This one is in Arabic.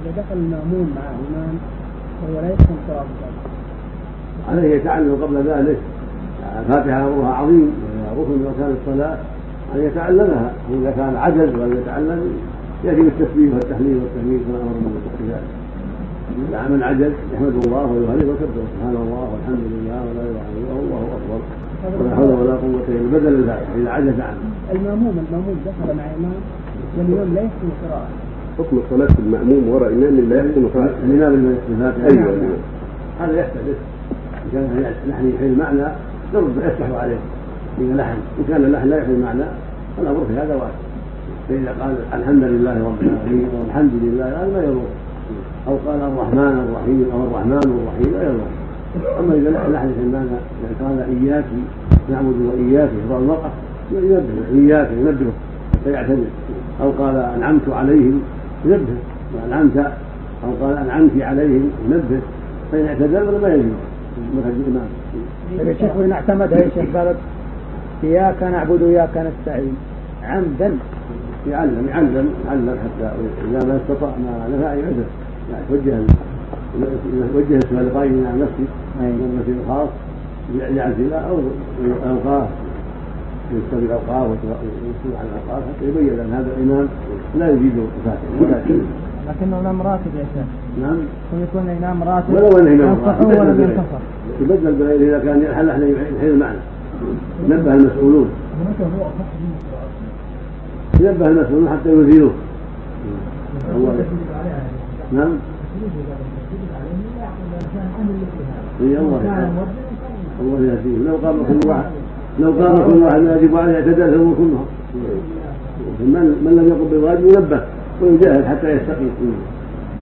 إذا دخل المأمون مع الإمام وهو لا يحسن قراءة عليه يتعلم قبل ذلك الفاتحة أمرها عظيم ركن من أركان الصلاة أن يتعلمها وإذا كان عجز وأن يتعلم يأتي بالتسبيح والتحليل والتهليل كما أمر من ذلك. من عجز يحمد الله ويهلل ويكبر سبحان الله والحمد لله ولا إله إلا الله والله أكبر. ولا حول ولا قوة إلا بدل الفاتحه إذا عجز عنه. الماموم الماموم دخل مع امام والامام لا يحسن القراءه. حكم صلاة المأموم وراء إمام لا يحسن قراءة الإمام لم يحسن الفاتحة أيوه هذا يحتدث إن كان لحن يحيي المعنى يرد يفتح عليه. إذا لحن إن كان اللحن لا يحيي المعنى فالأمر في هذا واسع فإذا قال الحمد لله رب العالمين والحمد لله هذا ما يضر. أو قال الرحمن الرحيم أو الرحمن الرحيم لا يضر. أما إذا لحن في المعنى يعني قال إياك نعبد وإياك يقرا المراه ينبه إياك ينبهه يعتدل أو قال أنعمت عليهم ينبه. انعمت أو قال انعمت عليهم ينبه. فإن اعتدل ولا ما يجوز. مثل الإمام. يا شيخ وإن اعتمدها يا شيخ قالت إياك نعبد وإياك نستعين. عمدا. يعلم يعلم يعلم حتى إذا ما استطاع ما نفع يعذر يعني توجه وجه اسمها لقائم عن نفسه. من في الخاص أو اوقاف يستوي الأوقاف ويسوي على الأوقاف حتى يبين أن هذا الإمام لا يجيد الفاتحه لكنه لم راتب يا شيخ. نعم. ويكون الإمام راتب ولو انه امام ينصح ولم ينتصر يبدل بغيره إذا كان يلحن لحن يحيل المعنى. نبه المسؤولون. ينبه المسؤولون حتى يثيروه نعم. إي الله الله يهديه. لو قام كل واحد لو قام كل واحد يجب عليه اعتدال فهو كلهم من من لم يقم بالواجب ينبه ويجاهد حتى يستقيم.